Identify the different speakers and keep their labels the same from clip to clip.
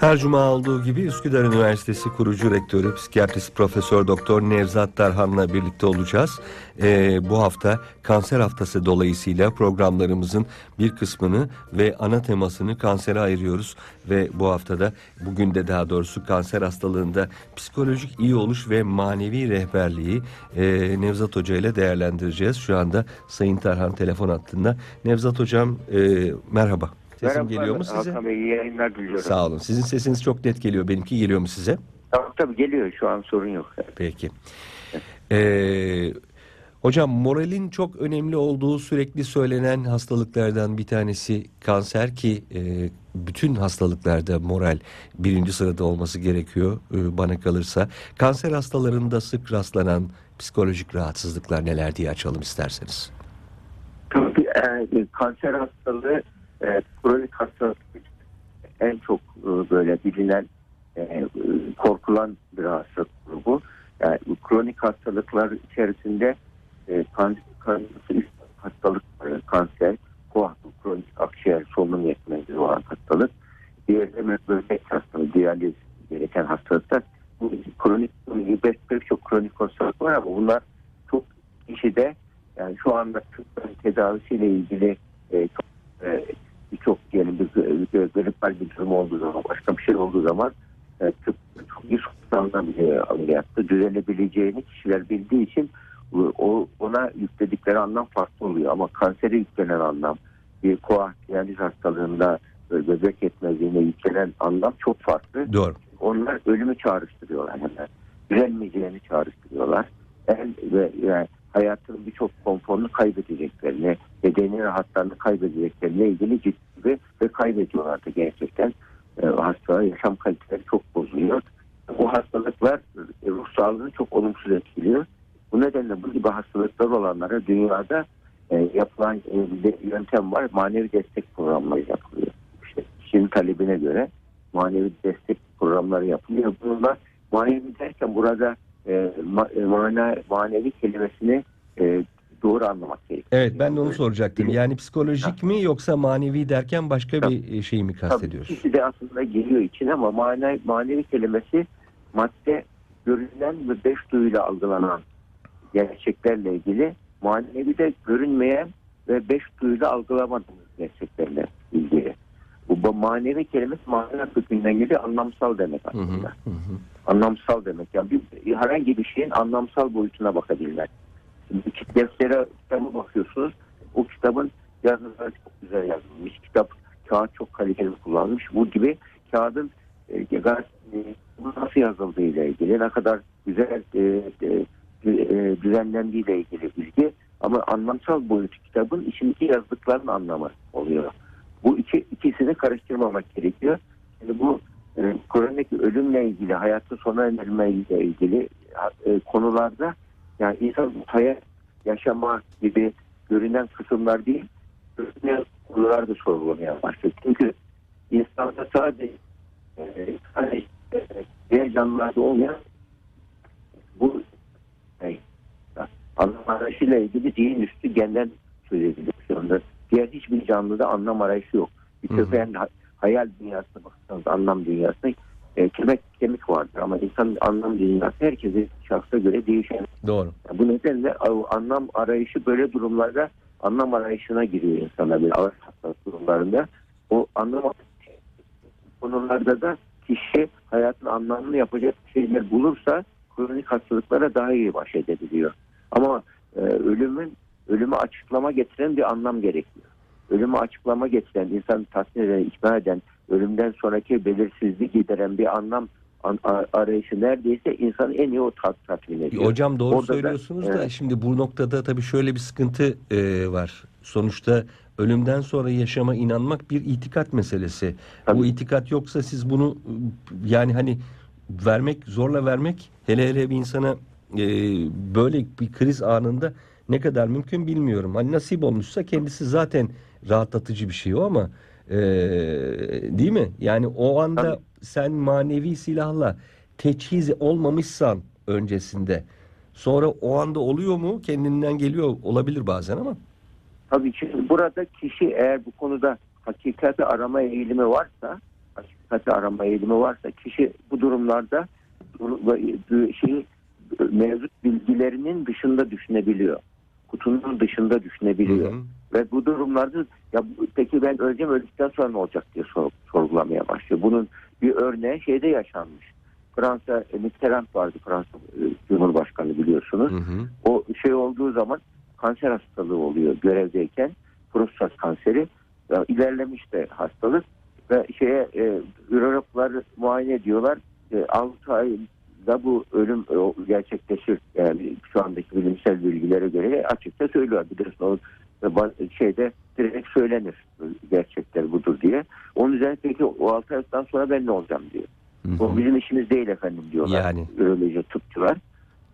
Speaker 1: Her cuma olduğu gibi Üsküdar Üniversitesi kurucu rektörü psikiyatrist Profesör Doktor Nevzat Tarhan'la birlikte olacağız. Ee, bu hafta kanser haftası dolayısıyla programlarımızın bir kısmını ve ana temasını kansere ayırıyoruz ve bu haftada bugün de daha doğrusu kanser hastalığında psikolojik iyi oluş ve manevi rehberliği e, Nevzat Hoca ile değerlendireceğiz. Şu anda Sayın Tarhan telefon hattında. Nevzat Hocam e, merhaba. Sesim
Speaker 2: Merhaba,
Speaker 1: geliyor mu size?
Speaker 2: Hakan Bey iyi yayınlar diliyorum.
Speaker 1: Sağ olun. Sizin sesiniz çok net geliyor. Benimki geliyor mu size?
Speaker 2: Tamam tabii geliyor şu an sorun yok.
Speaker 1: Peki. Ee, hocam moralin çok önemli olduğu sürekli söylenen hastalıklardan bir tanesi kanser ki e, bütün hastalıklarda moral birinci sırada olması gerekiyor e, bana kalırsa. Kanser hastalarında sık rastlanan psikolojik rahatsızlıklar neler diye açalım isterseniz.
Speaker 2: Tabii e, kanser hastalığı e, kronik hastalık en çok e, böyle bilinen e, e, korkulan bir hastalık grubu. Yani kronik hastalıklar içerisinde e, kan, kan, hastalık var. Kanser, koaktüm, kronik akciğer solunum yetmezliği olan hastalık. Diğeri de böbrek hastalığı, diyaliz gereken hastalıklar. Bu kronik, pek, çok kronik hastalık var ama bunlar çok kişide yani şu anda tıbbın tedavisiyle ilgili e, çok, e, birçok diyelim bir, bir bir durum olduğu zaman, başka bir şey olduğu zaman e, tıp çok iyi sonuçlanabiliyor ameliyatta. Düzelebileceğini kişiler bildiği için o ona yükledikleri anlam farklı oluyor. Ama kansere yüklenen anlam, bir koaktiyaliz hastalığında e, böbrek yetmezliğine yüklenen anlam çok farklı.
Speaker 1: Doğru.
Speaker 2: Onlar ölümü çağrıştırıyorlar hemen. Düzelmeyeceğini çağrıştırıyorlar. En, ve yani hayatın birçok konforunu kaybedeceklerini, bedeni rahatlarını kaybedeceklerine ilgili ciddi ve kaybediyorlar da gerçekten. E, hasta yaşam kaliteleri çok bozuluyor. Bu hastalıklar e, ruh sağlığını çok olumsuz etkiliyor. Bu nedenle bu gibi hastalıklar olanlara dünyada e, yapılan e, bir yöntem var. Manevi destek programları yapılıyor. İşte kişinin talebine göre manevi destek programları yapılıyor. Bununla manevi derken burada e, ma, e, mana, manevi kelimesini e, doğru anlamak gerekiyor.
Speaker 1: Evet ben de onu soracaktım. Yani psikolojik mi yoksa manevi derken başka bir şey mi kastediyorsun?
Speaker 2: Tabii ikisi de aslında geliyor içine ama manevi, manevi kelimesi madde görünen ve beş duyuyla algılanan gerçeklerle ilgili manevi de görünmeyen ve beş duyuyla algılamadığımız gerçeklerle ilgili. Bu, manevi kelimesi manevi kökünden geliyor anlamsal demek aslında.
Speaker 1: Hı hı, hı.
Speaker 2: Anlamsal demek. Yani bir, herhangi bir şeyin anlamsal boyutuna bakabilmek. Şimdi deftere kitaba bakıyorsunuz. O kitabın yazıları çok güzel yazılmış. Kitap kağıt çok kaliteli kullanmış. Bu gibi kağıdın e, e, nasıl yazıldığı ile ilgili ne kadar güzel e, e, e, düzenlendiği ile ilgili bilgi ama anlamsal boyutu kitabın içindeki yazdıkların anlamı oluyor. Bu iki, ikisini karıştırmamak gerekiyor. Şimdi bu e, kronik ölümle ilgili, hayatın sona erme ile ilgili e, konularda yani insan hayat yaşama gibi görünen kısımlar değil, görünen konular da sorgulamaya başladı. Çünkü insanda sadece e, sadece diğer canlılarda olmayan bu e, anlam arayışıyla ilgili zihin üstü genden söz anda. Diğer hiçbir canlıda anlam arayışı yok. Bir köpeğin hayal dünyasına baksanız anlam dünyasına e, kemik kemik vardır ama insanın anlam dünyası herkesin şahsa göre değişen.
Speaker 1: Doğru.
Speaker 2: Bu nedenle anlam arayışı böyle durumlarda anlam arayışına giriyor insana bir ağır hastalık durumlarında. O anlam konularda da kişi hayatın anlamını yapacak şeyler bulursa kronik hastalıklara daha iyi baş edebiliyor. Ama e, ölümün ölümü açıklama getiren bir anlam gerekiyor. Ölümü açıklama getiren, insanı tatmin eden, ikna eden, ölümden sonraki belirsizliği gideren bir anlam an, arayışı neredeyse insanı en iyi o tat, tatmin ediyor.
Speaker 1: Hocam doğru
Speaker 2: Orada
Speaker 1: söylüyorsunuz
Speaker 2: da,
Speaker 1: da
Speaker 2: evet.
Speaker 1: şimdi bu noktada tabii şöyle bir sıkıntı e, var. Sonuçta ölümden sonra yaşama inanmak bir itikat meselesi.
Speaker 2: Tabii.
Speaker 1: Bu itikat yoksa siz bunu yani hani vermek zorla vermek hele hele bir insana e, böyle bir kriz anında ne kadar mümkün bilmiyorum. Hani nasip olmuşsa kendisi zaten rahatlatıcı bir şey o ama e, değil mi? Yani o anda
Speaker 2: Tabii.
Speaker 1: sen manevi silahla teçhiz olmamışsan öncesinde sonra o anda oluyor mu? Kendinden geliyor olabilir bazen ama.
Speaker 2: Tabii ki burada kişi eğer bu konuda hakikati arama eğilimi varsa hakikati arama eğilimi varsa kişi bu durumlarda şeyi mevcut bilgilerinin dışında düşünebiliyor. Kutunun dışında düşünebiliyor.
Speaker 1: Hı hı.
Speaker 2: Ve bu durumlarda ya peki ben öleceğim öldükten sonra ne olacak diye sor- sorgulamaya başlıyor. Bunun bir örneği şeyde yaşanmış. Fransa e, Mitterrand vardı Fransa e, Cumhurbaşkanı biliyorsunuz.
Speaker 1: Hı hı.
Speaker 2: O şey olduğu zaman kanser hastalığı oluyor görevdeyken prostat kanseri Ya ilerlemiş de hastalık ve şeye e, ürologlar muayene ediyorlar. E, 6 ayda bu ölüm e, gerçekleşir. Yani şu andaki bilimsel bilgilere göre açıkça söylüyor. Biliyorsun o şeyde direkt söylenir e, gerçekler budur diye. Onun üzerine peki o 6 aydan sonra ben ne olacağım diyor.
Speaker 1: Hı
Speaker 2: O bizim işimiz değil efendim diyorlar.
Speaker 1: Yani.
Speaker 2: Üroloji tıpçılar.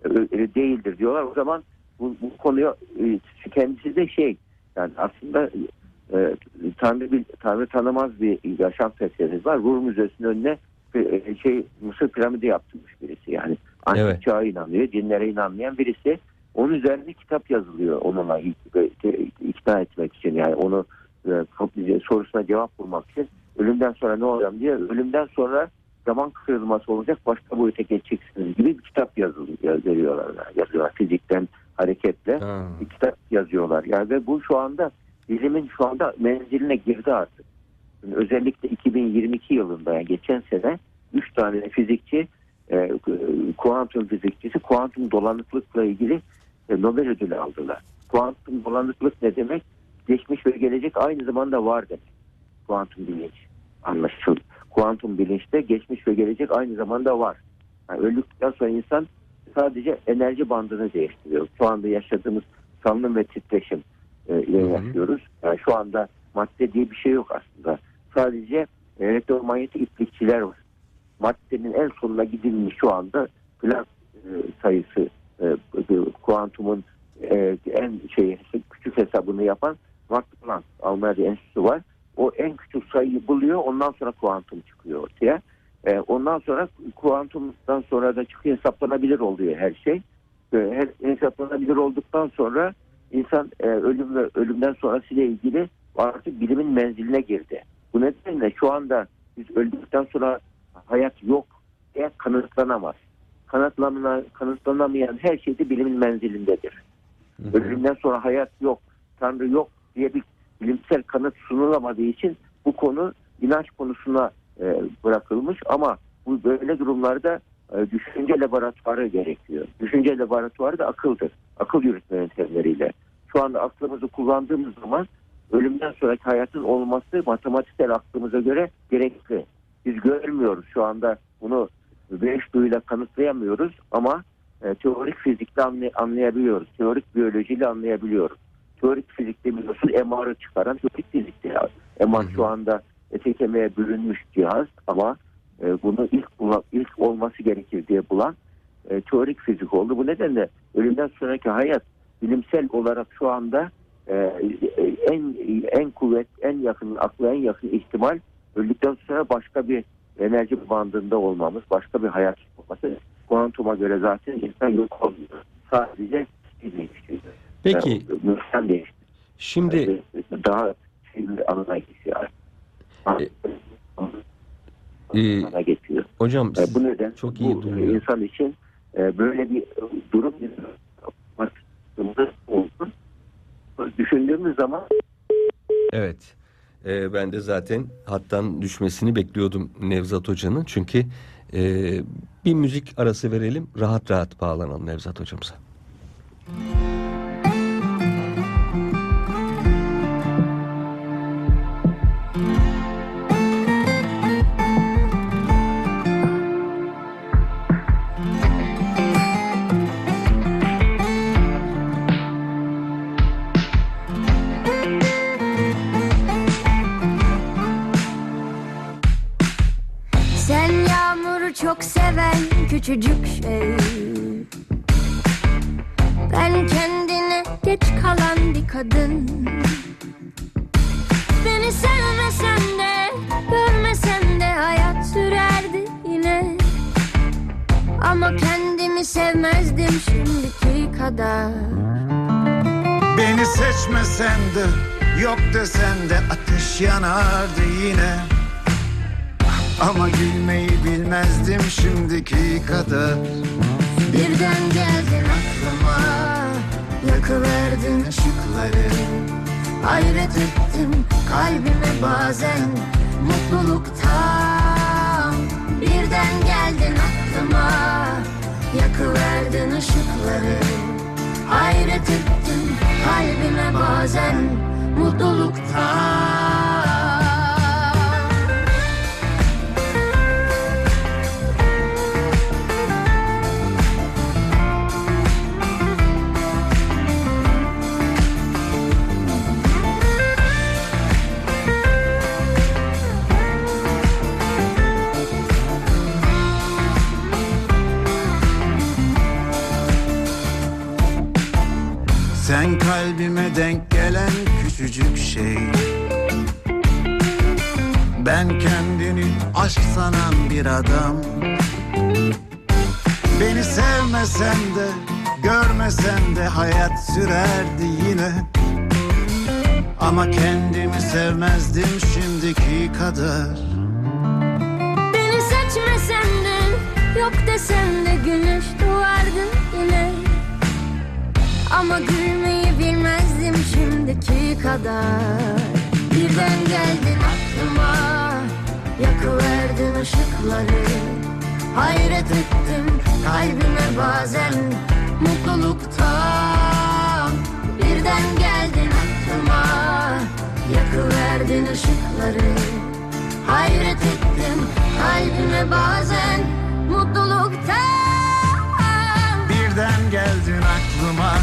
Speaker 2: Öyle değildir diyorlar. O zaman bu, bu konuya e, kendisi de şey yani aslında e, Tanrı, bil- Tanrı tanımaz bir yaşam felsefesi var. Ruh Müzesi'nin önüne e, şey Mısır piramidi yaptırmış birisi. Yani antik
Speaker 1: Evet.
Speaker 2: çağa inanıyor, cinlere inanmayan birisi. Onun üzerine kitap yazılıyor onunla ikna etmek için. Yani onu e, sorusuna cevap bulmak için ölümden sonra ne olacağım diye ölümden sonra zaman kırılması olacak başka boyuta geçeceksiniz gibi bir kitap yazılıyor yani yazıyorlar fizikten hareketle
Speaker 1: Ha.
Speaker 2: bir kitap yazıyorlar yani ve bu şu anda bilimin şu anda menziline girdi artık Yani özellikle 2022 yılında yani geçen sene 3 tane fizikçi e, kuantum fizikçisi kuantum dolanıklıkla ilgili Nobel ödülü aldılar. Kuantum dolanıklık ne demek? Geçmiş ve gelecek aynı zamanda var demek. Kuantum bilinç anlaşıldı. Kuantum bilinçte geçmiş ve gelecek aynı zamanda var. Yani öldükten sonra insan sadece enerji bandını değiştiriyor. Şu anda yaşadığımız salınım ve titreşim e, ile yaşıyoruz. Yani şu anda madde diye bir şey yok aslında. Sadece elektromanyetik iplikçiler var. Maddenin en sonuna gidilmiş şu anda Planck e, sayısı e, kuantumun e, en şey küçük hesabını yapan Max Planck Almanya'da enstitüsü var. O en küçük sayıyı buluyor. Ondan sonra kuantum çıkıyor ortaya. E, ondan sonra kuantumdan sonra da çıkıyor hesaplanabilir oluyor her şey. Her hesaplanabilir olduktan sonra insan e, ölüm ve ölümden sonrasıyla ilgili artık bilimin menziline girdi. Bu nedenle şu anda biz öldükten sonra hayat yok diye kanıtlanamaz. Kanıtlanamayan her şey de bilimin menzilindedir.
Speaker 1: Hı hı.
Speaker 2: Ölümden sonra hayat yok, Tanrı yok diye bir bilimsel kanıt sunulamadığı için bu konu inanç konusuna e, bırakılmış ama bu böyle durumlarda e, düşünce laboratuvarı gerekiyor. Düşünce laboratuvarı da akıldır. Akıl yürütme yöntemleriyle. Şu anda aklımızı kullandığımız zaman ölümden sonraki hayatın olması matematiksel aklımıza göre gerekli. Biz görmüyoruz şu anda bunu beş duyuyla kanıtlayamıyoruz ama e, teorik fizikle anlay- anlayabiliyoruz. Teorik biyolojiyle anlayabiliyoruz. Teorik fizikte biliyorsun MR'ı çıkaran teorik fizikte. MR
Speaker 1: Hı hı.
Speaker 2: şu anda ete kemiğe bürünmüş cihaz ama e, bunu ilk bulan, ilk olması gerekir diye bulan e, teorik fizik oldu. Bu nedenle ölümden sonraki hayat bilimsel olarak şu anda e, e, en en kuvvet, en yakın, akla en yakın ihtimal öldükten sonra başka bir enerji bandında olmamız, başka bir hayat olması. Kuantuma göre zaten insan yok olmuyor. Sadece şey değişiyor.
Speaker 1: Peki
Speaker 2: Yani, insan değişti.
Speaker 1: şimdi
Speaker 2: daha şey bir anına geçiyor.
Speaker 1: e,
Speaker 2: Anına geçiyor.
Speaker 1: hocam
Speaker 2: E, bu neden
Speaker 1: çok iyi
Speaker 2: bu
Speaker 1: duyuyor.
Speaker 2: insan için e, böyle bir durum oldu. Düşündüğümüz zaman
Speaker 1: Evet. Ee, ben de zaten hattan düşmesini bekliyordum Nevzat Hoca'nın. Çünkü e, bir müzik arası verelim. Rahat rahat bağlanalım Nevzat Hocamıza.
Speaker 3: Sen çok seven küçücük şey. Ben kendine geç kalan bir kadın. Beni sevmesen de görmesen de hayat sürerdi yine. Ama kendimi sevmezdim şimdiki kadar.
Speaker 4: Beni seçmesen de yok desen de ateş yanardı yine Ama gülmeyi bilmezdim şimdiki kadar.
Speaker 3: Birden geldin aklıma Yakıverdin ışıkları. Hayret ettim kalbime bazen Mutluluktan. Birden geldin aklıma Yakıverdin ışıkları. Hayret ettim kalbime bazen Mutluluktan
Speaker 4: adam. Beni sevmesen de görmesen de hayat sürerdi yine. Ama kendimi sevmezdim şimdiki kadar.
Speaker 3: Beni seçmesen de Yok desem de güneş doğardın yine. Ama gülmeyi bilmezdim şimdiki kadar. Birden geldin aklıma Yakıverdin ışıkları Hayret ettim kalbime bazen. Mutluluktan Birden geldin aklıma. Yakıverdin ışıkları Hayret ettim kalbime bazen. Mutluluktan
Speaker 4: Birden geldin aklıma.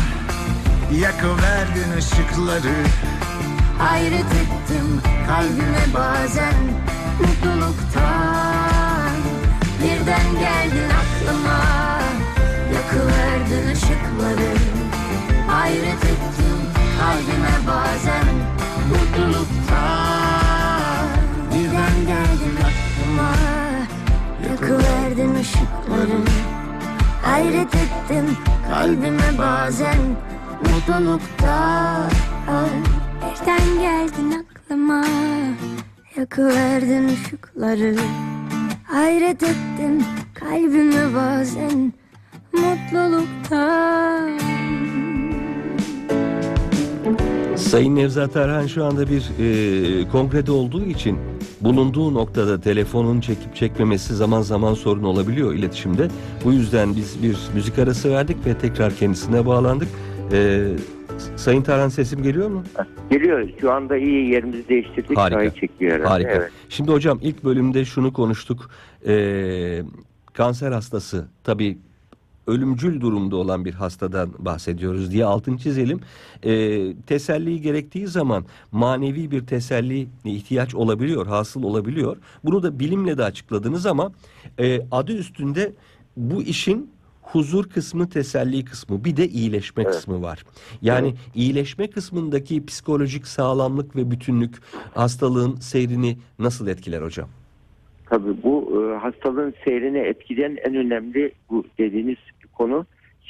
Speaker 4: Yakıverdin ışıkları
Speaker 3: Hayret ettim kalbime bazen mutluluktan Birden geldin aklıma. Yakıverdin ışıkları Hayret ettim kalbime bazen. Mutluluktan Birden geldin aklıma. Yakıverdin ışıkları Hayret ettim kalbime bazen. Mutluluktan Birden geldin aklıma Yakıverdin ışıkları Hayret ettim kalbime bazen mutluluktan
Speaker 1: Sayın Nevzat Erhan şu anda bir e, kongrede olduğu için bulunduğu noktada telefonun çekip çekmemesi zaman zaman sorun olabiliyor iletişimde. Bu yüzden biz bir müzik arası verdik ve tekrar kendisine bağlandık. E, Sayın Tarhan sesim geliyor mu?
Speaker 2: Geliyor. Şu anda iyi yerimizi değiştirdik.
Speaker 1: Harika.
Speaker 2: Çekiyor herhalde.
Speaker 1: Harika.
Speaker 2: Evet.
Speaker 1: Şimdi hocam ilk bölümde şunu konuştuk. Ee, kanser hastası tabii ölümcül durumda olan bir hastadan bahsediyoruz diye altını çizelim. Ee, teselli gerektiği zaman manevi bir teselli ihtiyaç olabiliyor, hasıl olabiliyor. Bunu da bilimle de açıkladınız ama e, adı üstünde bu işin huzur kısmı, teselli kısmı, bir de iyileşme
Speaker 2: Evet.
Speaker 1: kısmı var. Yani iyileşme kısmındaki psikolojik sağlamlık ve bütünlük hastalığın seyrini nasıl etkiler hocam?
Speaker 2: Tabii bu e, hastalığın seyrini etkileyen en önemli bu dediğiniz konu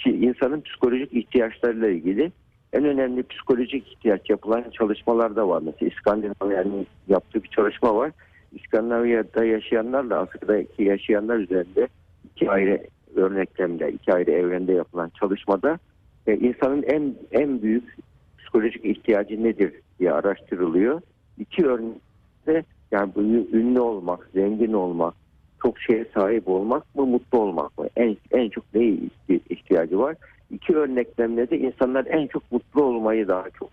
Speaker 2: insanın psikolojik ihtiyaçlarıyla ilgili. En önemli psikolojik ihtiyaç yapılan çalışmalar da var. Mesela İskandinavya'nın yaptığı bir çalışma var. İskandinavya'da yaşayanlarla Afrika'daki yaşayanlar üzerinde iki ayrı örneklemde, iki ayrı evrende yapılan çalışmada e, insanın en en büyük psikolojik ihtiyacı nedir diye araştırılıyor. İki örnekte yani bu ünlü olmak, zengin olmak, çok şeye sahip olmak mı, mutlu olmak mı? En, en çok neye ihti- ihtiyacı var? İki örneklemde de insanlar en çok mutlu olmayı daha çok.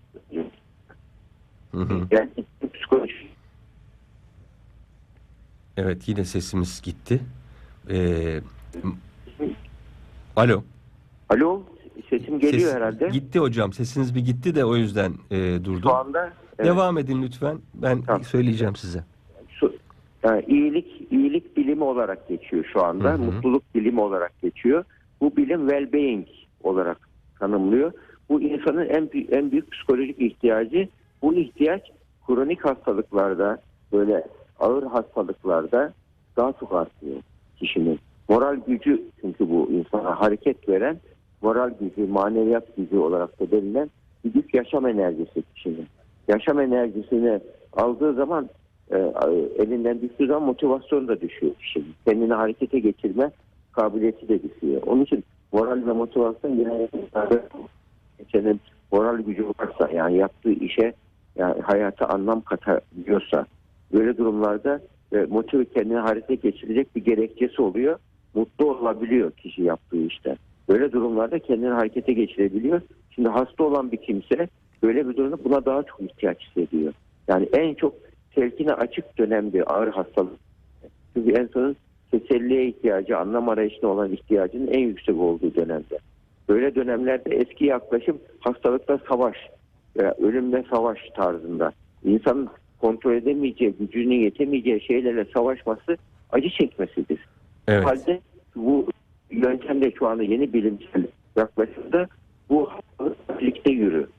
Speaker 1: Hı hı.
Speaker 2: Yani psikoloji
Speaker 1: Evet yine sesimiz gitti. Ee, Alo.
Speaker 2: Alo sesim geliyor
Speaker 1: Ses-
Speaker 2: herhalde.
Speaker 1: Gitti hocam. Sesiniz bir gitti de o yüzden e, durdu.
Speaker 2: Şu anda evet,
Speaker 1: Devam edin lütfen. Ben
Speaker 2: Tamam.
Speaker 1: söyleyeceğim size.
Speaker 2: yani iyilik iyilik bilimi olarak geçiyor şu anda.
Speaker 1: Hı hı.
Speaker 2: Mutluluk bilimi olarak geçiyor. Bu bilim well-being olarak tanımlıyor. Bu insanın en, en büyük psikolojik ihtiyacı. Bu ihtiyaç kronik hastalıklarda böyle ağır hastalıklarda daha çok artıyor kişinin. Moral gücü çünkü bu insana hareket veren moral gücü, maneviyat gücü olarak da verilen bir güç yaşam enerjisi kişinin. Yaşam enerjisini aldığı zaman e, elinden düştüğü zaman motivasyon da düşüyor kişinin. Kendini harekete geçirme kabiliyeti de düşüyor. Onun için moral ve motivasyon genellikle kişinin moral gücü varsa yani yaptığı işe yani hayata anlam katabiliyorsa böyle durumlarda e, motive kendini harekete geçirecek bir gerekçesi oluyor. Mutlu olabiliyor kişi yaptığı işte. Böyle durumlarda kendini harekete geçirebiliyor. Şimdi hasta olan bir kimse böyle bir durumda buna daha çok ihtiyaç hissediyor. Yani en çok telkine açık dönemde ağır hastalık. Çünkü son teselliye ihtiyacı, anlam arayışına olan ihtiyacının en yüksek olduğu dönemde. Böyle dönemlerde eski yaklaşım hastalıkla savaş, veya ölümle savaş tarzında. İnsanın kontrol edemeyeceği, gücünün yetemeyeceği şeylerle savaşması acı çekmesidir.
Speaker 1: Evet.
Speaker 2: Halde bu yöntemde şu anda yeni bilimsel yaklaşımda bu birlikte yürü.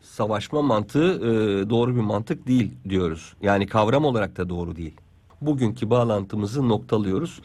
Speaker 1: Savaşma mantığı e, doğru bir mantık değil diyoruz. Yani kavram olarak da doğru değil. Bugünkü bağlantımızı noktalıyoruz.